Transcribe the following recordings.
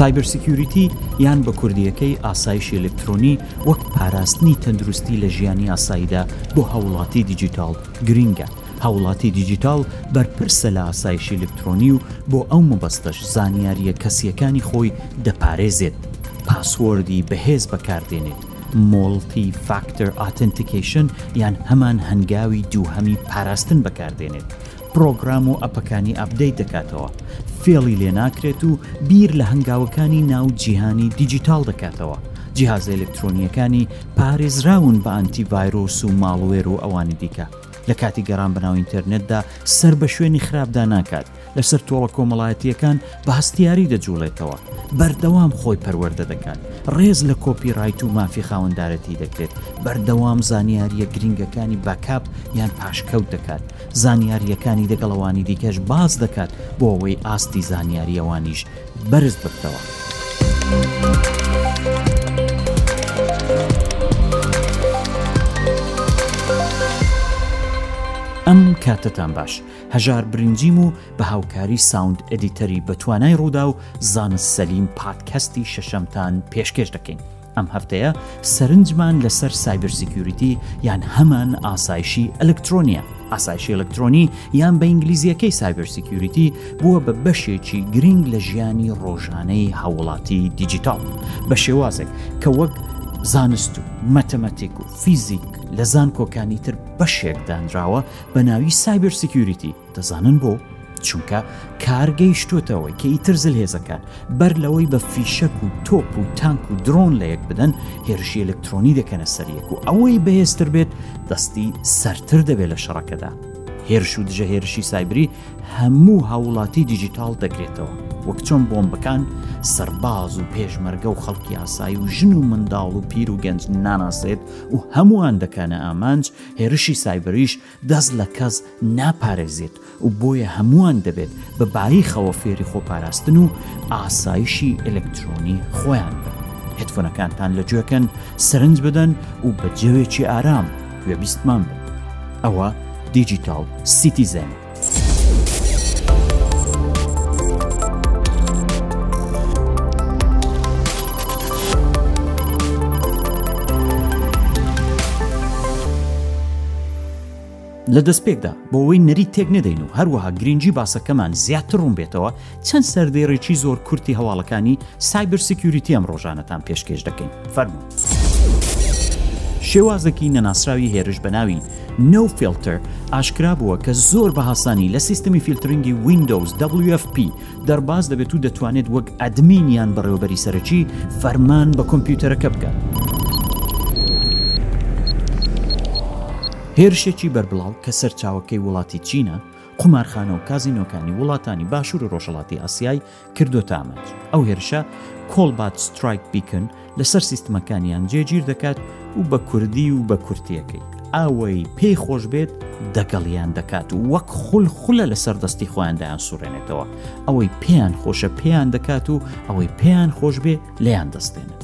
سایبرسیکیوریتی یان بە کوردیەکەی ئاسایشی ئەلکترۆنی وەک پاراستنی تەندروستی لە ژیانی ئاساییدا بۆ هاوڵاتی دیجیتاڵ گرنگە هاوڵاتی دیجیتاڵ بەرپرسە لە ئاسایشی ئەلکترۆنی و بۆ ئەو مەبەستەش زانیاریە کەسیەکانی خۆی دەپارێزێت پاسوۆردی بەهێز بەکاردێنێت مۆڵتی فاکتەر ئاتنتیکەیشن یان هەمان هەنگاوی دووهەمی پاراستن بەکاردێنێت پرۆگرام و ئەپەکانی ئەپدەیت دەکاتەوە فێڵی لێ ناکرێت و بیر لە هەنگاوەکانی ناو جیهانی دیجیتال دەکاتەوە جیهازە ئەلکترۆنیەکانی پارێزراون بە ئەنتی ڤایرۆس و ماڵوێر و ئەوانی دیکە لە کاتی گەڕان بەناو ئینتەرنێتدا سەر بە شوێنی خراپدا ناکات لەسەر تۆڕە کۆمەڵایەتییەکان بە هەستیاری دەجوڵێتەوە بەردەوام خۆی پەروەەردە دەکات ڕێز لە کۆپی ڕایت و مافی خاوەندارەتی دەکرێت بەردەوام زانیاریە گرنگەکانی باکاپ یان پاشکەوت دەکات زانیاریەکانی دەگەڵەوانی دیکەش باز دەکات بۆ ئەوەی ئاستی زانیاریەوانیش بەرز ببتەوە. ئەم کاتتان باش هەژار برنجیم و بە هاوکاری ساوند ئێدیتەری بەتوانای ڕووداو، زانست سەلیم پادکەستی شەشەمتان پێشکێش دەکەین. ئەم هەفتەیە سەرنجمان لەسەر سایبر سیکیوریتی یان هەمان ئاسایشی ئەلکترۆنیە. ئاسایشی ئەلکترۆنی یان بە ئینگلیزیەکەی سایبر سیکیوریتی بووە بە بەشێکی گرنگ لە ژیانی ڕۆژانەی هاووڵاتی دیجیتاڵ بە شێوازێک کە وەک زانست و مەتەمەتیک و فیزیک لە زانکۆکانی تر بەشێک دانراوە بە ناوی سایبر سیکیوریتی دەزانن بۆ چونکە کار گەیشتوتەوەی کە ئیتر زل هێزەکان بەر لەوەی بە فیشەک و تۆپ و تانک و درۆن لە یەک بدەن هێرشی ئەلکترۆنی دەکەنە سەریەک و ئەوەی بەهێزتر بێت دەستی سەرتر دەبێت لە شەڕەکەدا هێرش و دژە هێرشی سایبری هەموو هاوڵاتی دیجیتال دەگرێتەوە وەک چۆن بۆمبەکان سەرباز و پێشمەرگە و خەڵکی ئاسایی و ژن و منداڵ و پیر و گەنج ناناسێت و هەمووان دەکەنە ئامانج هێرشی سایبریش دەست لە کەس ناپارێزێت و بۆیە هەمووان دەبێت بە باییخەوە فێری خۆپاراستن و ئاسایشی ئەلکترۆنی خۆیان بن. هێدفۆنەکانتان لە گوێکەن، سەرنج بدەن و بە جەوێکی ئارام گوێبیستمان بن. ئەوە دیجیتاڵ سیتیزەن. لە دەستپێکدا بۆەوەی نەری تێک نەدەین و هەروەها گرنگجی باسەکەمان زیاتر ڕوون بێتەوە چەند سەردێڕێکی زۆر کورتی هەواڵەکانی سایبر سکیوریتی ئەم ڕۆژانەتان پێشکێش دەکەین فەرموو. شێوازێکی نەناسراوی هێرش بە ناوی نو فیلتەر ئاشکرا بووە کە زۆر بە هاسانی لە سیستمی فیلترنگی وینندۆز WFP دەرباز دەبێت و دەتوانێت وەک ئەدمینیان بەڕێوەبەری سەرەکی فەرمان بە کۆمپیوتەرەکە بکات. هێرشێکی بەربڵاو کە سەرچاوەکەی وڵاتی چینە قومارخانە و کازینۆکانی وڵاتانی باشوور و ڕۆژهەڵاتی ئاسیای کردوتە ئامانج ئەو هێرشە کۆڵبات سترایک بیکن لەسەر سیستمەکانیان جێگیر دەکات و بە کوردی و بە کورتیەکەی ئەوەی پێی خۆش بێت دەگەڵیان دەکات و وەک خول خولە لەسەر دەستی خۆیاندایان سوڕێنێتەوە ئەوەی پێیان خۆشە پێیان دەکات و ئەوەی پێیان خۆش بێ لێیان دەستێنن.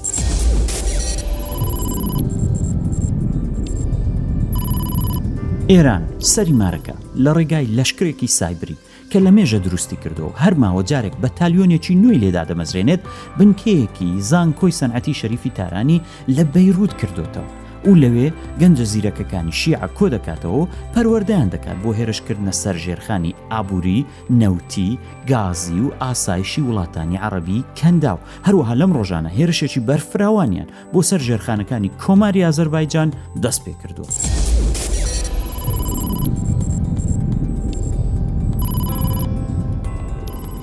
ئێران سەری مارەکە لە ڕێگای لەشکرێکی سایبری کە لە مێژە دروستی کردو هەر ماوە جارێک بە تالیۆنێکی نوێی لێدا دەمەزرێنێت بنکەیەکی زانکۆی سەنعەتی شەریفی تارانی لە بەیروود کردوتەوە و لەوێ گەنجە زیرەکەکانی شیع کۆ دەکاتەوە پەروەردەیان دەکات بۆ هێرشکردنە سەر ژێرخانی ئابووری نەوتی، گازی و ئاسایشی وڵاتانی عەڕەبی کەنداو، هەروەها لەم ڕۆژانە هێرشێکی بەرفراوانیان بۆ سەر ژێرخانەکانی کۆماری ئازەربایجان دەست پێ کردووە.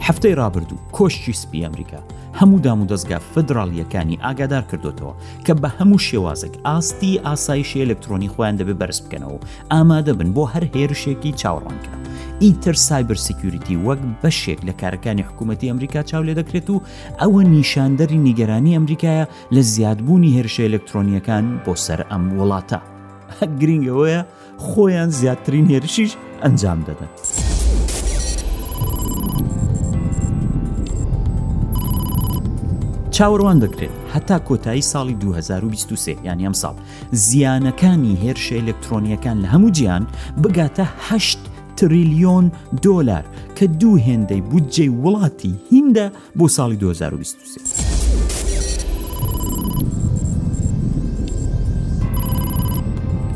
هەفتەی ڕابردوو کۆشکی سپی ئەمریکا هەموو دامودەزگا فیدراڵییەکانی ئاگادار کردۆتەوە کە بە هەموو شێوازێک ئاستی ئاسایشی ئەلکترۆنی خۆیان دەبێ بەرز بکەنەوە و ئامادە بن بۆ هەر هێرشێکی چاوەڕوانکرا ئیتر سایبر سیکیوریتی وەک بەشێک لە کارەکانی حکوومەتتی ئەمریکا چاو لێ دەکرێت و ئەوە نیشاندەری نیگەرانی ئەمریکایە لە زیادبوونی هێرشە ئەلکترۆنیەکان بۆ سەر ئەم وڵاتە گرنگەوەیە خۆیان زیاترین هێرشیش ئەنجام دەدەن. چاوەڕوان دەکرێت هەتا کۆتایی ساڵی 2023 یان ئەم ساڵ زیانەکانی هێرشە ئەلکترۆنیەکان لە هەموو جیان بگاتە هەشت تریلیۆن دۆلار کە دوو هێندەی بودجەی وڵاتی هیندە بۆ ساڵی 2023.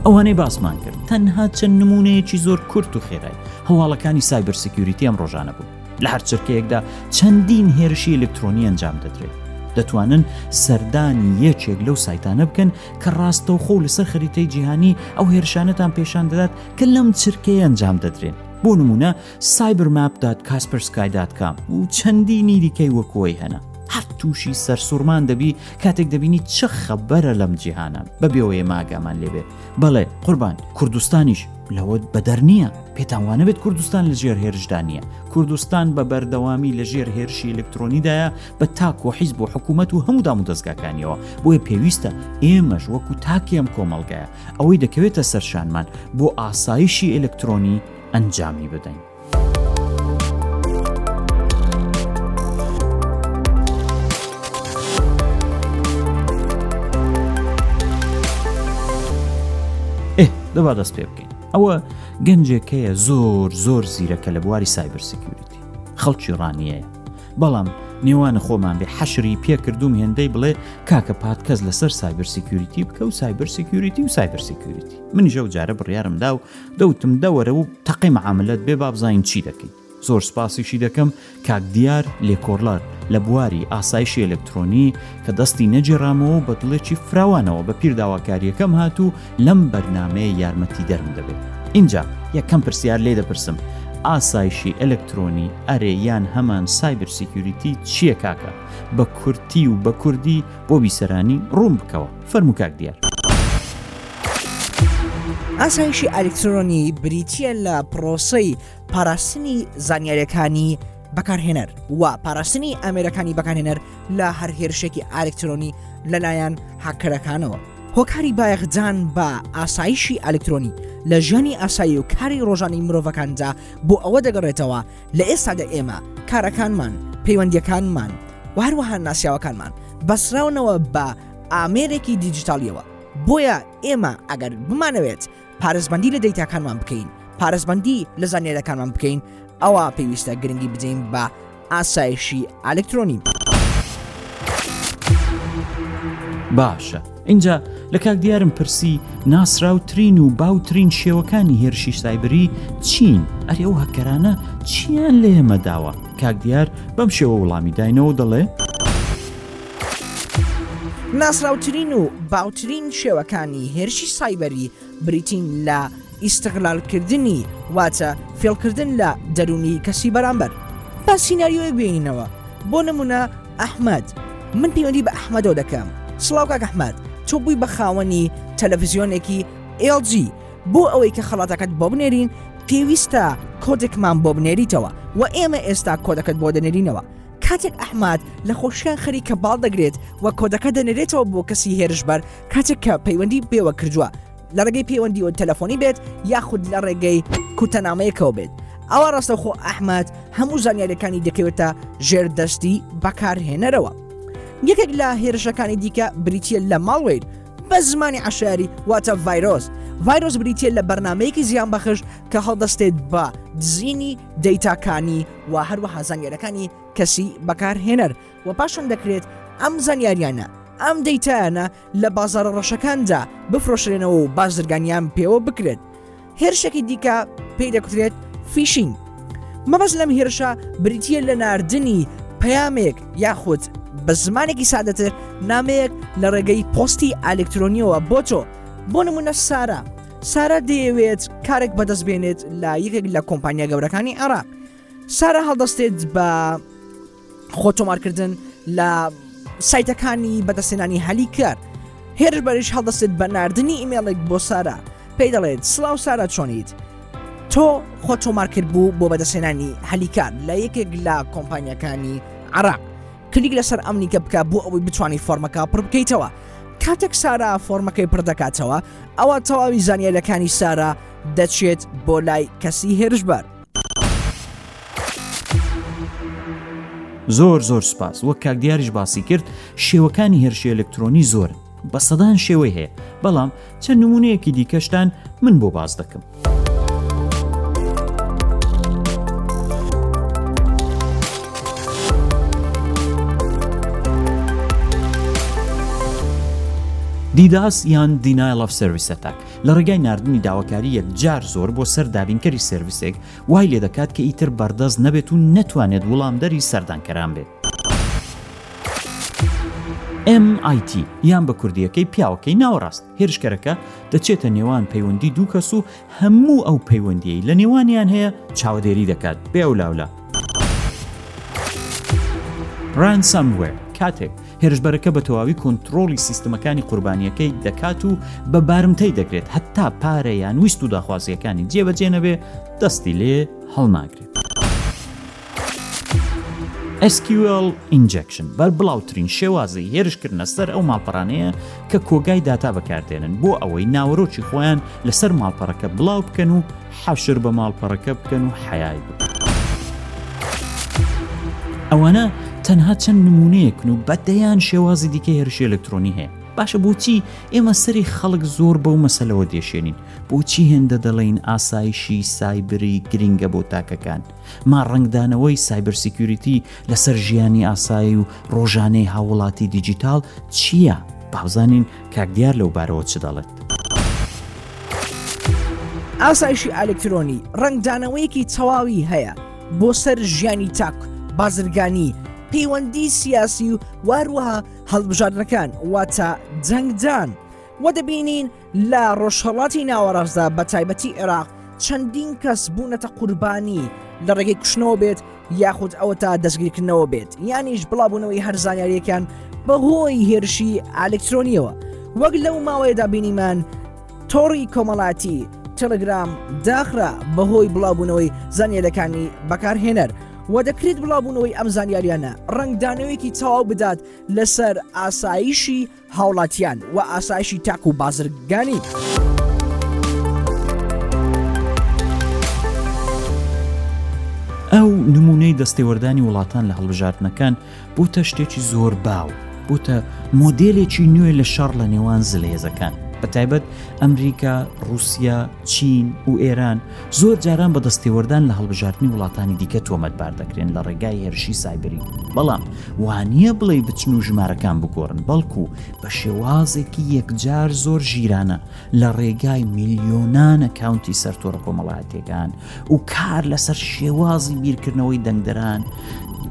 ئەوانەی باسمان کرد تەنها چەند نمونەیەکی زۆر کورت و خێرای هەواڵەکانی سایبەر سکیوریتی ئەم ڕۆژانە بوو لە هەر چرکەیەکدا چەندین هێرشی ئەلکترۆنی ئەنجام دەدرێت دەتوانن سەردانی یەکێک لەو سایتانە بکەن کە ڕاستەوخۆ لەسەر خەریتەی جیهانی ئەو هێرشانەتان پێشان دەدات کە لەم چرکەیە ئەنجام دەدرێن بۆ نمونە سایبرماپدات کاسپەرسکایداتکام و چەندینی دیکەی وەکۆی هەنە هەر تووشی سەرسوورمان دەبی کاتێک دەبینی چ خەبەرە لەم جیهانە بەبێەوەی ماگامان لێبێت بەڵێ قوربان کوردستانیش لەوە بەدەر نییە پێتانوانە بێت کوردستان لە ژێر هێرشدا نییە کوردستان بە بەردەوامی لە ژێر هێرشی ئەلکترۆنیدایە بە تاک و حیز بۆ حکوومەت و هەموو دام و دەستگاکانیەوە بۆیە پێویستە ئێمەش وەکو تاکێم کۆمەلگایە ئەوەی دەکەوێتە سەرشانمان بۆ ئاسایشی ئەلکترۆنی ئەنجامی بدەین دەبا دەست پێ بکەین ئەوە گەنجێکەیە زۆر زۆر زیرەکە لە بواری سایبەر سکیوریتی خەڵکی ڕانیەیە بەڵام نێوانە خۆمان بێ حەشری پێکردوم هێندەی بڵێ کاکە پادکەس لەسەر سایبەر سکیوریتی بکە و سایبەر سکیوریتی و سایبەر سکیوریتی من ژەو جارە بڕیارم دا و دەوتم دە وەرە و تەقەی معاملەت بێ با بزانین چی دەکەیت. زۆر سوپاسیشی دەکەم کاک دیار لێکۆڵەر لە بواری ئاسایشی ئەلەکترۆنی کە دەستی نەگیڕامەوە و بە دڵێکی فراوانەوە بە پیر داواکارییەکەم هات و لەم بەرنامەیە یارمەتیدەرم دەبێت. ئینجا یەکەم پرسیار لێ دەپرسم، ئاسایشی ئەلەکترۆنی ئەرێ یان هەمان سایبر سیکیوریتی چییە کاکە؟ بە کورتی و بە کوردی بۆ بیسەرانی ڕوون بکەوە. فەرموو کاک دیار. ئاسایشی ئەلکترۆنی بریتە لە پرۆسەی پاراستنی زانیارەکانی بەکارهێنەر و پاراستنی ئامێرەکانی بەکارهێنەر لە هەر هێرشێکی ئالکترۆنی لەلایەن هاکەرەکانەوە هۆکاری بایەخدان بە ئاسایشی ئەلکترۆنی لە ژیانی ئاسایی و کاری ڕۆژانی مرۆڤەکاندا بۆ ئەوە دەگەڕێتەوە لە ئێستادا ئێمە کارەکانمان پەیوەندیەکانمان و هەروەها ناسیاوەکانمان بەسراونەوە بە ئامێرێکی دیجیتاڵیەوە، بۆیە ئێمە ئەگەر بمانەوێت پارێزبەندی لە دەیتاکانمان بکەین، پارێزبەندی لە زانیاریەکانمان بکەین، ئەوا پێویستە گرنگی بدەین بە ئاسایشی ئەلکترۆنی. باشە ئینجا لە کاک دیارم پرسی ناسراوترین و باوترین شێوەکانی هێرشی سایبری چین ئەرێ ئەو هەکەرانە چیان لێمە داوە کاک دیار بەم شێوە وڵامی داینەوە دەڵێ؟ ناسراوترین و باوترین شێوەکانی هێرشی سایبەری بریتین لە ئیستغلالکردنی واتە فێڵکردن لە دەروونی کەسی بەرامبەر با سیناریۆیەک بێنینەوە بۆ نمونە ئەحمەد من پەیوەندی بە ئەحمەدەوە دەکەم سڵاو کاک ئەحمەد تۆ بووی بە خاوەنی تەلەڤزیۆنێکی LG بۆ ئەوەی کە خەڵاتەکەت بۆ بنێرین پێویستە کۆدێکمان بۆ بنێریتەوە و ئێمە ئێستا کۆدەکەت بۆ دەنێرینەوە کاتێک ئەحماد لە خۆشیان خەریکە باڵ دەگرێت و کۆدەکە دەنرێتەوە بۆ کەسی هێرشبەر کاتێک کە پەیوەندی پێوە کردووە لە ڕێگەی پەیوەندی و تەلەفۆنی بێت یاخود لە ڕێگەی کوتەنامەیەکەوە بێت ئەوە ڕاستەخۆ ئەحمد هەموو زانیارەکانی دەکەوێتە ژێر دەستی بەکارهێنەرەوە یەکێک لە هێرشەکانی دیکە بریتە لە ماڵوەیر بە زمانی عشاری واتە ڤایرۆس ڤایرۆس بریتە لە بەرنمەیەکی زیان بەخش کە هەڵدەستێت بە دزینی دەیتاکانی و هەروەها زانیارەکانی کەسی بەکارهێنەر و پاشان دەکرێت ئەم زانیاریانە ئەم دەیتایانە لە بازارە ڕەشەکاندا بفرۆشرێنەوە و بازرگانیان پێوە بکرێت هێرشێکی دیکە پێی دەکوترێت فیشین مەبەز لەم هێرشە بریتە لە نردنی پەیامێک یاخود بە زمانێکی سادەتر نامەیەک لە ڕێگەی پۆستی ئالکترۆنیەوە بۆ تۆ بۆ نمونە سارا سارا دەیەوێت کارێک بەدەست بێنێت لە یەکێک لە کۆمپانیا گەورەکانی عراق سارا هەڵدەستێت بە خۆتۆمارکردن لە سایتەکانی بەدەستێنانی هەلی کار هێرش بەریش هەڵدەستێت بە نردنی ئیمێڵێک بۆ سارا پێی دەڵێت سلااو سارا چۆنیت تۆ خۆ تۆمارکرد بوو بۆ بەدەستێنانی هەلیکار لە یەکێک لە کۆمپانیەکانی عراق کلیک لەسەر ئەمنیکە بکە بۆ ئەوەی بتوانانی فۆرمەکە پڕ بکەیتەوە کاتێک سارا فۆرمەکەی پڕدەکاتەوە ئەوە تەواوی زانیارەکانی سارا دەچێت بۆ لای کەسی هێرشبار زۆر زۆر سپاس وەک کاک دیاریش باسی کرد شێوەکانی هێرشی ئەلکترۆنی زۆرن بە سەدان شێوەی هەیە بەڵام چەند نمونەیەکی دیکەشتان من بۆ باز دەکەم. دیداس یان دینایل of سرویس ئەتاک لە ڕێگای نردنی داواکاری یەکجار زۆر بۆ سەر دابینکەری سرویسێک وای لێ دەکات کە ئیتر بەردەست نەبێت و نەتوانێت وڵامدەری سەردانکەران بێت MIT، یان بە کوردییەکەی پیاوەکەی ناوەڕاست، هێرشکەرەکە دەچێتە نێوان پەیوەندی دوو کەس و هەموو ئەو پەیوەندییەی لە نێوانیان هەیە چاوەدێری دەکات، بێ ئەولاولا. Ransomware، کاتێک هێرشبەرەکە بە تەواوی کۆنترۆڵی سیستمەکانی قوربانییەکەی دەکات و بە بارمتەی دەگرێت هەتا پارە یان ویست و داخوازییەکانی جێبەجێ نەبێ دەستی لێ هەڵناگرێت. SQL Injection بەربڵاوترین شێوازی هێرشکردنە سەر ئەو ماڵپەرانەیە کە کۆگای داتا بەکاردێنن بۆ ئەوەی ناوەرۆکی خۆیان لەسەر ماڵپەڕەکە بڵاو بکەن و حەشر بە ماڵپەڕەکە بکەن و حیای بکەن. ئەوانە تەنها چەند نمونەیەکن و بەدەیان شێوازی دیکە هێرشی ئەلکترۆنی هەیە باشە بۆچی ئێمە سەری خەڵک زۆر بەو مەسلەوە دێشێنین بۆچی هێندە دەڵێین ئاسایشی سایبری گرنگە بۆ تاکەکان ما ڕەنگدانەوەی سایبەر سیکیوریتی لەسەر ژیانی ئاسایی و ڕۆژانەی هاوڵاتی دیجیتاڵ چییە؟ بابزانین کاک دیار لەو بارەوە چ دەڵێت. ئاسایشی ئەلکترۆنی ڕەنگدانەوەیەکی تەواوی هەیە بۆ سەر ژیانی تاک بازرگانی پەیوەندی سیاسی و واروەها هەڵبژاردنەکان واتە جەنگدان و دەبینین لە ڕۆژهەڵاتی ناوەڕاستدا بە تایبەتی عێراق چەندین کەس بوونەتە قوربانی لە ڕێگەی کوشنەوە بێت یاخود ئەوە تا دەستگیرکردنەوە بێت یانیش بڵابوونەوەی هەر زانیاریەکان بەهۆی هێرشی ئالکترۆنیەوە وەک لەو ماوەیەدا بینیمان تۆڕی کۆمەڵاتی تەلگرام داخرا بەهۆی بڵاوبوونەوەی زانیارەکانی بەکارهێنەر و دەکرێت بڵاوبوونەوەی ئەم زانیاریانە ڕنگدانەوەیەکی تەواو بدات لەسەر ئاسایشی هاوڵاتیان و ئاسایشی تاک و بازرگانی. ئەو نمونەی دەستێوەردانی وڵاتان لە هەڵبژاردنەکان بوتە شتێکی زۆر باو بوتە مۆدلێکی نوێ لە شەڕ لە نێوان زلێزەکان بە تایبەت ئەمریکا رووسیا چین و ئێران زۆر جاران بە دەستێوەردان لە هەڵبژاردنی وڵاتانی دیکە تۆمەتبار دەکرێن لە ڕێگای هێرشی سایبری، بەڵام وانییە بڵێی بچن و ژمارەکان بگۆڕن، بەڵکو بە شێوازێکی یەکجار زۆر ژیرانە لە ڕێگای میلیۆنان ئەکاونتی سەر تۆڕە کۆمەڵایەتییەکان و کار لەسەر شێوازی بیرکردنەوەی دەنگدەران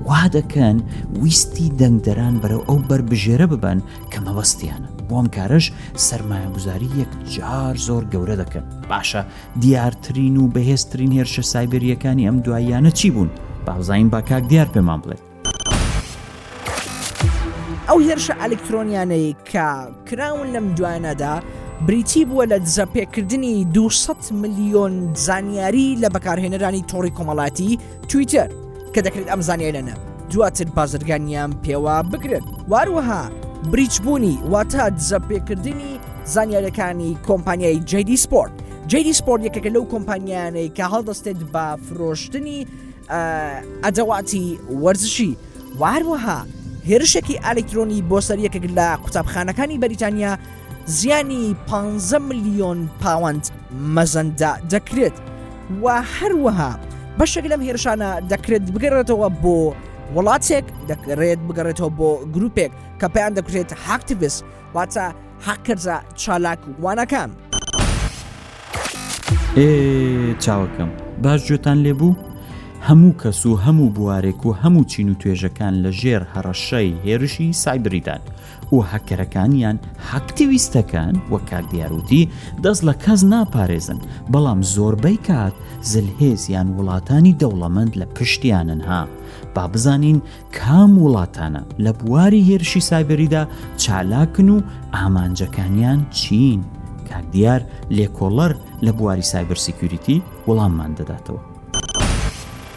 وا دەکەن ویستی دەنگدەران بەرەو ئەو بەربژێرە ببەن کە مەبەستیانە بۆ ئەم کارەش سەرمایەگوزاری یەکجار زۆر گەورە دەکەن باشە دیارترین و بەهێزترین هێرشە سایبریەکانی ئەم دواییانە چی بوون بابزین با کاک دیار پێمان بڵێت ئەو هێرشە ئەلکترۆنیانەی کە کراون لەم دوانەدا بریتی بووە لە دزەپێکردنی 200 ملیۆن زانیاری لە بەکارهێنەرانی تۆڕی کۆمەڵاتی تویتەر کە دەکرێت ئەم زانیاریانە دواتر بازرگانیان پێوە بگرن واروەها بریچبوونی واتا دزەپێکردنی زانیارەکانی کۆمپانیای جیدی سپۆرت جیدی سپۆرت یەکەکە لەو کۆمپانیانەی کە هەڵدەستێت بە فرۆشتنی ئەدەواتی وەرزشی واروەها هێرشێکی ئەلکترۆنی بۆ سەر یەکێک لە قوتابخانەکانی بەریتانیا زیانی 15 میلیۆن پاوەند مەزەندا دەکرێت و هەروەها بەشێک لەم هێرشانە دەکرێت بگەڕێتەوە بۆ وڵاتێک دەکرێت بگەڕێتەوە بۆ گروپێک کە پێیان دەکرێت هاکتیڤس واتە هاکرزە چالاک وانەکان چاوەکەم باش جوێتان لێبوو هەموو کەس و هەموو بوارێک و هەموو چین و توێژەکان لە ژێر هەڕەشەی هێرشی سایبریدان و هەککەرەکان یان هاکتیویستەکان وەک کاک دیار وتی دەست لە کەس ناپارێزن بەڵام زۆربەی کات زلهێز یان وڵاتانی دەوڵەمەند لە پشتیانن ها با بزانین کام وڵاتانە لە بواری هێرشی سایبەریدا چالاکن و ئامانجەکانیان چین کاک دیار لێکۆڵەر لە بواری سایبەر سیکیوریتی وەڵاممان دەداتەوە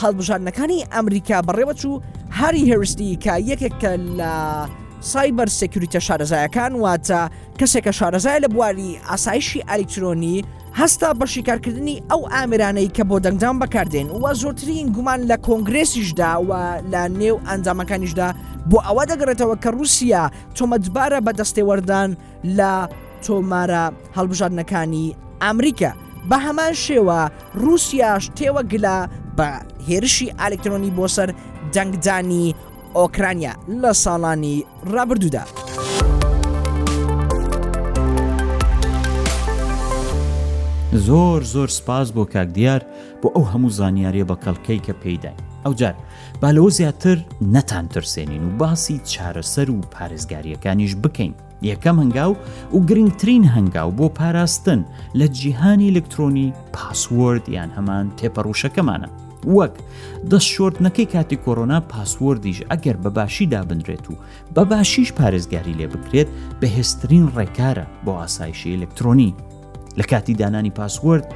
هەڵبژاردنەکانی ئەمریکا بەڕێوەچوو هاری هێرستی کە یەکێکە لە سایبەر سێکوریتە شارەزایەکان واتە کەسێکە شارەزای لە بواری ئاسایشی ئەلیکترۆنی هەستا بە شیکارکردنی ئەو ئامرانەی کە بۆ دەنگدان بەکاردێن و زۆرترین گومان لە کۆنگرێسیشدا و لە نێو ئەنجامەکانیشدا بۆ ئەوە دەگەڕێتەوە کە رووسیا تۆمەتبارە بە دەستێوەردان لە تۆمارە هەڵبژاردنەکانی ئامریکا بە هەمان شێوە رووسیاش تێوەگلە بە هێرشی ئالکترۆنی بۆ سەر دەنگدانی ئۆکرانیا لە ساڵانی ڕابردوودا. زۆر زۆر سپاس بۆ کاک دیار بۆ ئەو هەموو زانیاریە بە کەڵکەی کە پێیداین ئەوجار با لەوە زیاتر نەتان ترسێنین و باسی چارەسەر و پارێزگاریەکانیش بکەین یەکەم هەنگاو و گرنگترین هەنگاو بۆ پاراستن لە جیهانی ئەلکترۆنی پاسوەرد یان هەمان تێپەڕوشەکەمانە وەک دەست شۆردنەکەی کاتی کۆرۆنا پاسوەردیش ئەگەر بەباشی دابنرێت و بەباشیش پارێزگاری لێ بکرێت بەهێزترین ڕێکارە بۆ ئاسایشی ئەلکترۆنی لە کاتی دانانی پاسوەرد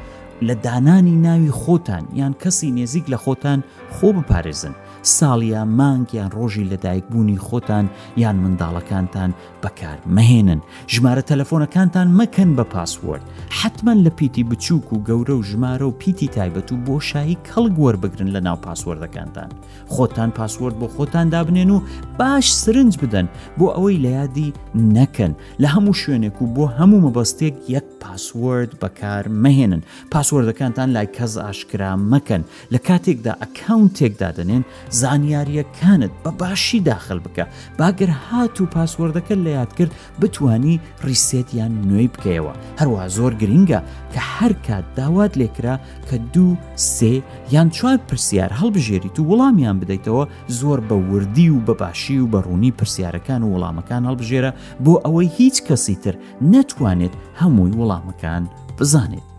لە دانانی ناوی خۆتان یان کەسی نێزیک لە خۆتان خۆ بپارێزن ساڵیا مانگیان ڕۆژی لەدایک بوونی خۆتان یان منداڵەکانتان بەکار مەهێنن ژمارە تەلەفۆنەکانتان مەکەن بە پاسوەرد حتمما لە پیتی بچووک و گەورە و ژمارە و پیتی تایبەت و بۆ شایی کەڵک وەربگرن لە ناو پاسوەردەکانتان خۆتان پاسوەرد بۆ خۆتان دابنێن و باش سرنج بدەن بۆ ئەوەی لە یادی نەکەن لە هەموو شوێنێک و بۆ هەموو مەبەستێک یەک پاسوەرد بەکار مەهێنن پاسوەردەکانتان لای کەس ئاشکرا مەکەن لە کاتێکدا ئەکاونتێکدا دەنێن زانیاریەکانت بە باشی داخل بکە باگەر هات و پاسوەردەکە لە یاد کرد بتانی ریسێتیان نوێی بکەیەوە هەروە زۆر گرنگە کە هەر کات داوات لێکرا کە دوو سێ یان چوار پرسیار هەڵبژێریت و وڵامیان بدەیتەوە زۆر بە وردی و بە باشی و بە ڕوونی پرسیارەکان و وەڵامەکان هەڵبژێرە بۆ ئەوەی هیچ کەسی تر نەتوانێت هەمووی وەڵامەکان بزانێت.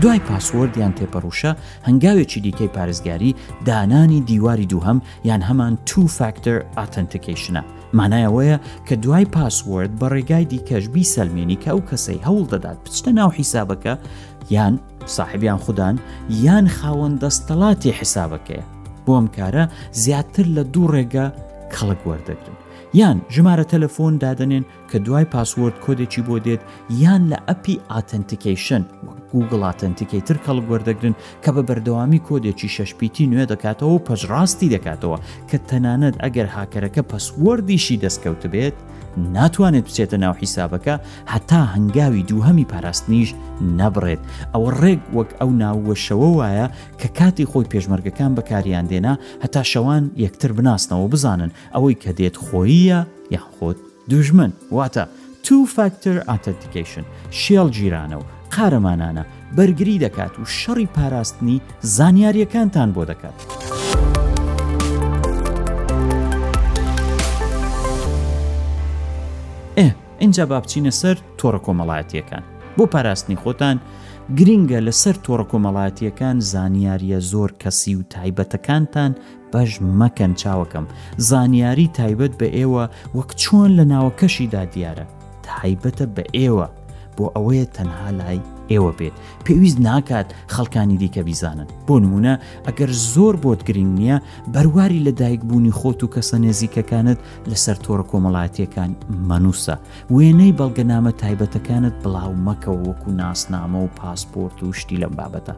دوای پاسوۆرد یان تێپەڕوشە هەنگاوێکی دیکەی پارێزگاری دانانی دیواری دووهەم یان هەمان تو فاکتەر ئاتەنتیکیشنە مانایەوەیە کە دوای پاسوۆرد بە ڕێگای دیکەش بیسەلمێنی کە ئەو کەسەی هەوڵ دەدات بچتە ناو حیسابەکە یان ساحێبیان خودان یان خاوەن دەستەڵاتی حیسابەکەیە بۆ ئەم کارە زیاتر لە دوو ڕێگە کەڵک وەردەگرن یان ژمارە تەلەفۆن دادنێن کە دوای پاسوۆرد کۆدێکی بۆ دێت یان لە ئەپی ئاتنتیکیشن گوگل ئاتنتیکەی تر کەڵک وەردەگرن کە بە بەردەوامی کۆدێکی شەشپیتی نوێ دەکاتەوە و پەژڕاستی دەکاتەوە کە تەنانەت ئەگەر هاکەرەکە پەسوەردیشی دەستکەوت بێت ناتوانێت بچێتە ناو حیسابەکە هەتا هەنگاوی دووهەمی پاراستنیش نەبڕێت ئەوە ڕێک وەک ئەو ناووەشەوە وایە کە کاتی خۆی پێشمەرگەکان بەکاریان دێنا هەتا شەوان یەکتر بناسنەوە بزانن ئەوەی کە دێت خۆییە یان خۆت دوژمن واتە تو فاکتەر ئاتەتیکیشن شێڵ گیرانە و قارەمانانە بەرگری دەکات و شەڕی پاراستنی زانیاریەکانتان بۆ دەکات. ئینجا با بچینە سەر تۆڕە کۆمەڵایەتیەکان بۆ پاراستنی خۆتان گرنگە لەسەر تۆڕە کۆمەڵایەتیەکان زانیاریە زۆر کەسی و تایبەتەکانتان بەش مەکەن چاوەکەم زانیاری تایبەت بە ئێوە وەک چۆن لە ناوەکەشیدا دیارە تایبەتە بە ئێوە بۆ ئەوەیە تەنها لای ئێوە بێت پێویست ناکات خەڵکانی دیکە بیزانن بۆ نمونە ئەگەر زۆر بۆت گرنگ نییە بەرواری لە دایک بوونی خۆت و کەسە نێزیکەکانت لەسەر تۆڕە کۆمەڵاتیەکان مەنووسە وێنەی بەڵگەنامە تایبەتەکانت بڵاو مەکەوە وەکو ناسنامە و پاسپۆرت و شتی لەم بابەتە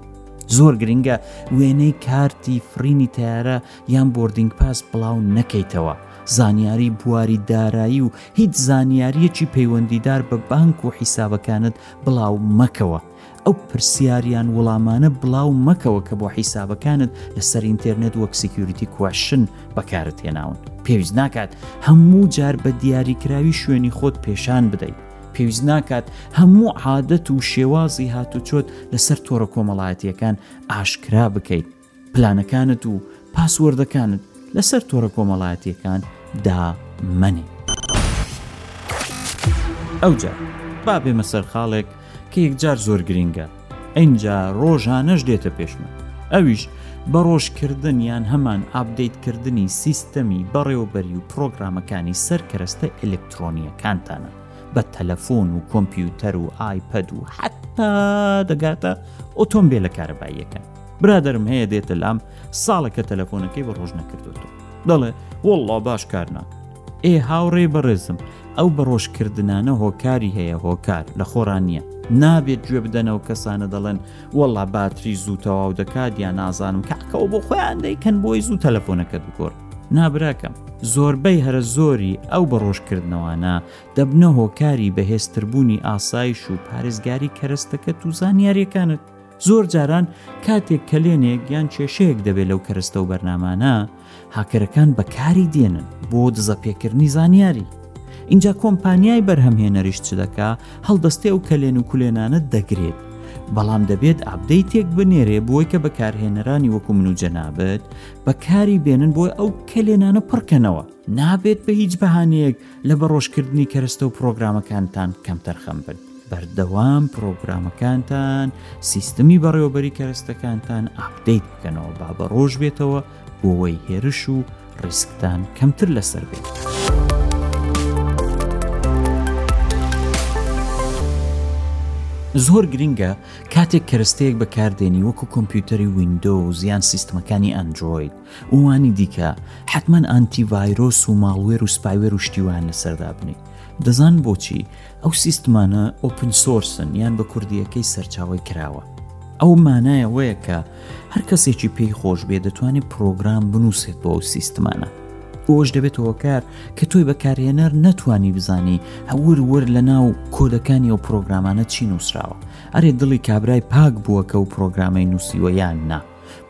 زۆر گرنگە وێنەی کارتی فڕینی تارە یان بردینگ پاس بڵاو نەکەیتەوە زانیاری بواری دارایی و هیچ زانیارییەکی پەیوەندیدار بە بانک و حیسابەکانت بڵاو مەکەوە. ئەو پرسیار یان وڵامانە بڵاو مەکەوە کە بۆ حیسابەکانت لەسەر ئینتێرنێت وەک سیکیوریتی کوەشن بەکارت هێناون. پێویست ناکات هەموو جار بە دیاریکراوی شوێنی خۆت پێشان بدەیت. پێویست ناکات هەموو عادەت و شێوازی هاتوچۆت لەسەر تۆڕە کۆمەڵایەتییەکان ئاشکرا بکەیت. پلانەکانت و پاسوۆردەکانت لەسەر تۆڕە کۆمەڵایەتیەکان دا مەنێ. ئەوجا با بێمە سەر خاڵێک کە یەکجار زۆر گرینگە ئەینجا ڕۆژانەش دێتە پێشمە ئەویش بە ڕۆژکردن یان هەمان ئابدەیتکردنی سیستەمی بەڕێوەبەری و پرۆگرامەکانی سەر کەرەستە ئەلکترۆنیەکانتانە بە تەلەفۆن و کۆمپیوتەر و ئایپەد و حتا دەگاتە ئۆتۆمبیلە کارەباییەکان برادرم هەیە دێتە لام ساڵەکە تەلەفۆنەکەی بە ڕۆژ نەکردوەوە دەڵێ وەڵڵا باش کارنا ئێ هاوڕێ بەڕێزم ئەو بەڕۆژکردنانە هۆکاری هەیە هۆکار لە خۆران نییە نابێت گوێ بدەنەوە کەسانە دەڵێن وەڵا باتری زوو تەواو دەکات یا نازانم کاکەەوە بۆ خۆیان دەیکەن بۆی زوو تەلەفۆنەکە بگۆڕ نابراکەم زۆربەی هەرە زۆری ئەو بەڕۆژکردنەوەنا دەبنە هۆکاری بەهێزتربوونی ئاسایش و پارێزگاری کەرەستەکەت و زانیاریەکانت زۆر جاران کاتێک کەلێنێک یان کێشەیەک دەبێت لەو کەرستە و بەرنامانە هاکەرەکان بەکاری دێنن بۆ دزە پێکردنی زانیاری اینجا کۆمپانیای بەرهەمهێنەریش چ دەکا هەڵدەستێ و کەلێن و کولێنانە دەگرێت بەڵام دەبێت ئابدەی تێک بنێرێ بۆی کە بەکارهێنەرانی وەکو من و جەنابەت بەکاری بێنن بۆی ئەو کەلێنانە پڕکەنەوە نابێت بە هیچ بەهانەیەک لە بە ڕۆژکردنی کەرستە و پرۆگرامەکانتان کەمتەرخەم بن بەردەوام پرۆگرامەکانتان سیستمی بەڕێوەبەری کەرستەکانتان ئاپدەیت بکەنەوە با بە ڕۆژ بێتەوە بۆەوەی هێرش و ڕیسکتان کەمتر لەسەر بێت. زۆر گرنگە کاتێک کەرستەیەک بەکاردێنی وەکو کۆمپیوتەری وینندۆ و زیان سیستمەکانی ئەندروید ووانی دیکە حەتمەن ئانتی ڤایرۆس و ماڵوێر و سپایوێر و شتیوان لەسەر دابنی دەزان بۆچی ئەو سیستمانە ئۆپن سۆرسن یان بە کوردیەکەی سەرچاوی کراوە ئەو مانایە وەیە کە هەر کەسێکی پێی خۆش بێ دەتوانێت پرۆگرام بنووسێت بۆ ئەو سیستمانە ئەوش دەبێتەوە کار کە تۆی بەکارهێنەر نەتوانی بزانی هەور ور لە ناو کۆدەکانی ئەو پرۆگرامانە چی نووسراوە ئەرێ دڵی کابرای پاک بووە کە و پرۆگرامی نووسیوە یان نا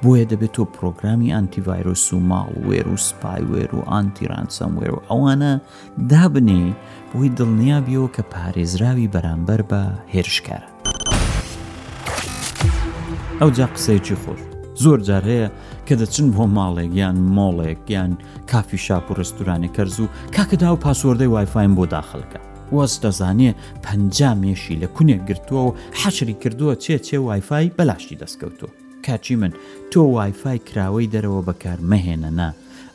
بۆیە دەبێت تۆ پرۆگرامی ئەنتی ڤایرۆس و ماڵ وێر و سپای وێر و ئانتی رانسەم وێر و ئەوانە دابنێ بۆی دڵنیا بیەوە کە پارێزراوی بەرامبەر بە هێرشکارە ئەو جا قسەیەکی خۆش زۆر جار هەیە کە دەچن بۆ ماڵێک یان مۆڵێک یان کافی شاپ و ڕستورانی کەرز و کاکەدا و پاسۆردەی وایفایم بۆ داخلکە وەس دەزانێ پەنجا مێشی لە کونێک گرتووە و حەشری کردووە چێ چێ وایفای بەلاشی دەستکەوتووە کاچی من تۆ وایفای کراوەی دەرەوە بەکار مەهێنە نا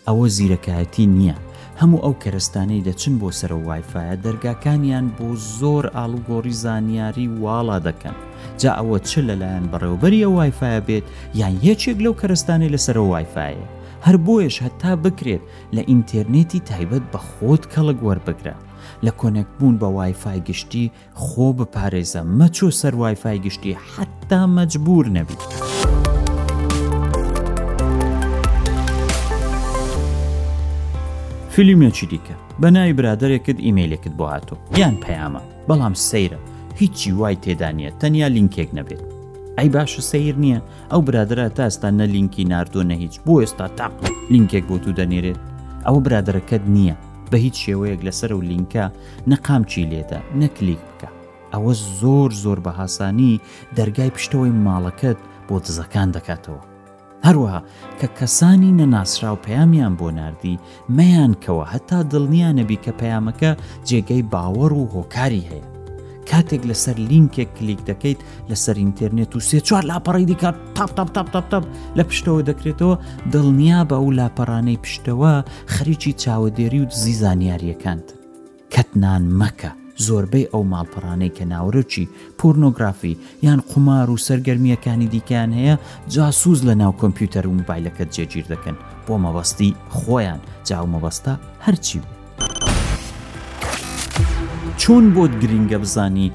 ئەوە زیرەکایەتی نییە هەموو ئەو کەرستانەی دەچن بۆ سەر و وایفاە دەرگاکانیان بۆ زۆر ئاڵوگۆڕی زانیاری واڵا دەکەن جا ئەوە چ لەلایەن بەڕێوبەری ئەو وایفاە بێت یان یەکێک لەو کەرستانەی لەسەر و وایفاە هەر بۆیش هەتا بکرێت لە ئینتەرنێتی تایبەت بە خۆت کەڵک وەربگرە لە کۆنێک بوون بە وایفای گشتی خۆ بپارێزە مەچۆ سەر وایفای گشتی حتا مەجبور نەبیت. فیلمێکی دیکە بە ناوی برادێکت ئیممەلێکت بۆ هاتۆ یان پەیامە بەڵام سەیرە هیچی وای تێدا نیە تەنیا لینکێک نەبێت ئەی باشە سیر نییە ئەو برادرا تاستا نە لینکی نردۆ نە هیچ بۆ ئێستا تاق لینکێک بۆ تو دەنێرێت ئەو برادەکەت نییە بە هیچ شێوەیەک لەسەر و لینکە نەقامچی لێدە نەکلیک بکە ئەوە زۆر زۆر بە هاسانی دەرگای پشتەوەی ماڵەکەت بۆ دزەکان دەکاتەوە هەروەها کە کەسانی نەناسراو پەیامیان بۆ نردی مەیان کەوە هەتا دڵنییا نەبی کە پەیامەکە جێگەی باوەڕ و هۆکاری هەیە کاتێک لەسەر لینکێک کلیک دەکەیت لەسەر ئینتەرنێت و سێ چوار لاپەڕی دیکە تاپ تاپ تاپ تاپ تاپ لە پشتەوە دەکرێتەوە دڵنیا بە ئەو لاپەڕانەی پشتەوە خەریکی چاوەدێری و دزی زانیاریەکانت کەتنان مەکە زۆربەی ئەو ماڵپەڕانەی کە ناورەکی پۆرنۆگرافی یان قومار و سەرگەرمیەکانی دیکەیان هەیە جاسوز لە ناو کۆمپیوتەر و موبایلەکەت جێگیر دەکەن بۆ مەبەستی خۆیان جاو مەبەستە هەرچی بوو چۆن بۆت گرنگە بزانی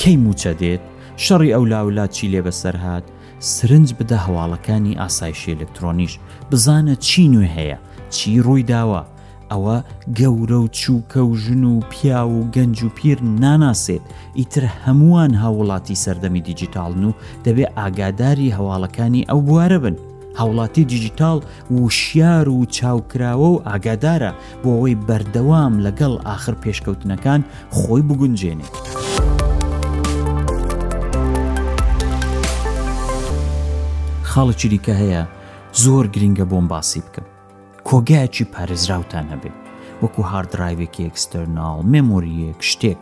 کەی موچە دێت شەڕی ئەو لاولا چی لێ بەسەر هاات سرنج بدە هەواڵەکانی ئاسایشی ئەلکترۆنیش بزانە چی نوێ هەیە چی ڕووی داوە ئەوە گەورە و چووکە و ژن و پیا و گەنج و پیر ناناسێت ئیتر هەمووان هاوڵاتی سەردەمی دیجیتالن و دەبێ ئاگاداری هەواڵەکانی ئەو بوارە بن هاوڵاتی دیجیتال وشیار و چاوکراوە و ئاگادارە بۆ ئەوەی بەردەوام لەگەڵ ئاخر پێشکەوتنەکان خۆی بگونجێنێت. خاڵێکی دیکە هەیە زۆر گرنگە بۆم باسی بکەم کۆگایەکی پارێزراوتان هەبێت وەکو هاردرایوێکی ئەکسستەرناڵ مێمۆریەک شتێک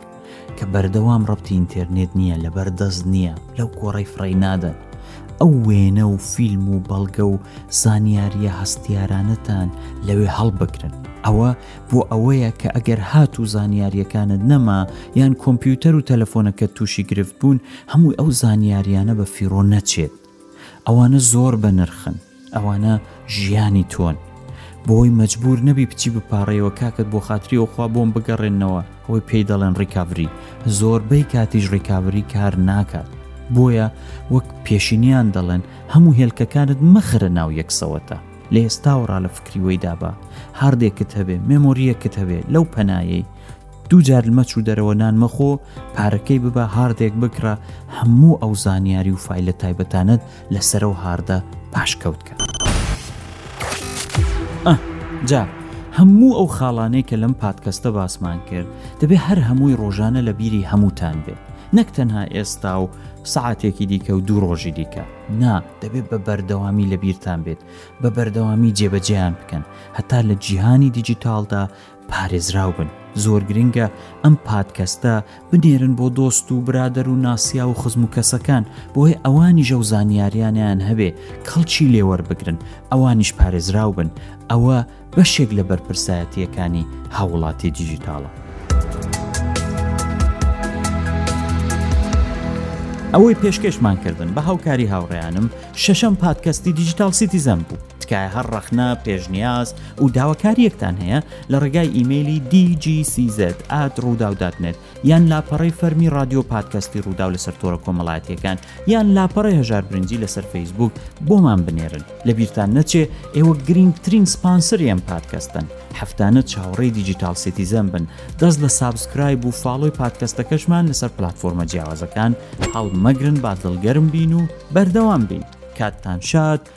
کە بەردەوام ڕەبتی ئینتێرنێت نییە لەبەر دەست نییە لەو کۆڕەی فڕی نادەن ئەو وێنە و فیلم و بەڵگە و زانیاریە هەستیارانەتان لەوێ هەڵبکرن ئەوە بۆ ئەوەیە کە ئەگەر هات و زانیاریەکانت نەما یان کۆمپیوتەر و تەلەفۆنەکە تووشی گرفت بوون هەمووی ئەو زانیاریانە بە فیڕۆ نەچێت ئەوانە زۆر بە نرخن ئەوانە ژیانی تۆن بۆی مەجبور نەبی بچی بپارڕێەوە کاکەت بۆ خاتری ئەوخوا بۆم بگەڕێنەوە ئەوەی پێی دەڵێن ڕیکاوری زۆربەی کاتیش ڕیکاوری کار ناکات بۆیە وەک پێشینیان دەڵێن هەموو هێلکەکانت مەخرە ناو یەکسەوەتە لە ئێستاوەڕا لە فکری وەی دابا هاردێکت هەبێ مێمۆریەکت هەبێ لەو پەنایەی دووجار مەچ و دەرەوە نان مەخۆ پارەکەی ببە هاردێک بکڕە هەموو ئەو زانیاری و فیلە تایبەتانت لە سەرەو هاردە پاشکەوت کە جا هەموو ئەو خاڵانەی کە لەم پادکەستە باسمان کرد دەبێ هەر هەمووی ڕۆژانە لە بیری هەمووتان بێت نەک تەنها ئێستا و سعاتێکی دیکە و دوو ڕۆژی دیکە نا دەبێت بە بەردەوامی لە بیرتان بێت بە بەردەوامی جێبەجیان بکەن هەتا لە جیهانی دیجیتالدا پارێزراو بن زۆر گرنگە ئەم پادکەستە بنێرن بۆ دۆست و برادەر و ناسیا و خزم و کەسەکان بۆیە ئەوانی ژە و زانیاریانیان هەبێ کەڵکی لێوەربگرن ئەوانیش پارێزراو بن ئەوە بەشێک لە بەرپرسایەتیەکانی هاوڵاتی دیجیتاڵە. ئەوەی پێشکەشمان کردن بە هاوکاری هاوڕێیانم شەشەم پادکەستی دیجیتال سیتیزەم بوو تکایە هەر ڕەخنە، پێشنیاز و داواکارییەکتان هەیە لە ڕێگای ئیمەیلی DGCZ at ڕووداو دات نێت یان لاپەڕەی فەرمی ڕادیۆ پادکەستی ڕووداو لەسەر تۆرە کۆمەڵاتیەکان یان لاپەڕی هەژار برنجی لەسەر فەیسبوک بۆمان بنێرن لە بیرتان نەچێ ئێوە گرنگترین سپانسریان پادکەستن هەفتانە چاوەڕێی دیجیتال سیتیزەن بن دەست لە سابسکرایب و فاڵۆی پادکەستەکەشمان لەسەر پلتفۆرمە جیاوازەکان هەڵمەگرن با دڵگەرم بین و بەردەوام بین کاتتان شاد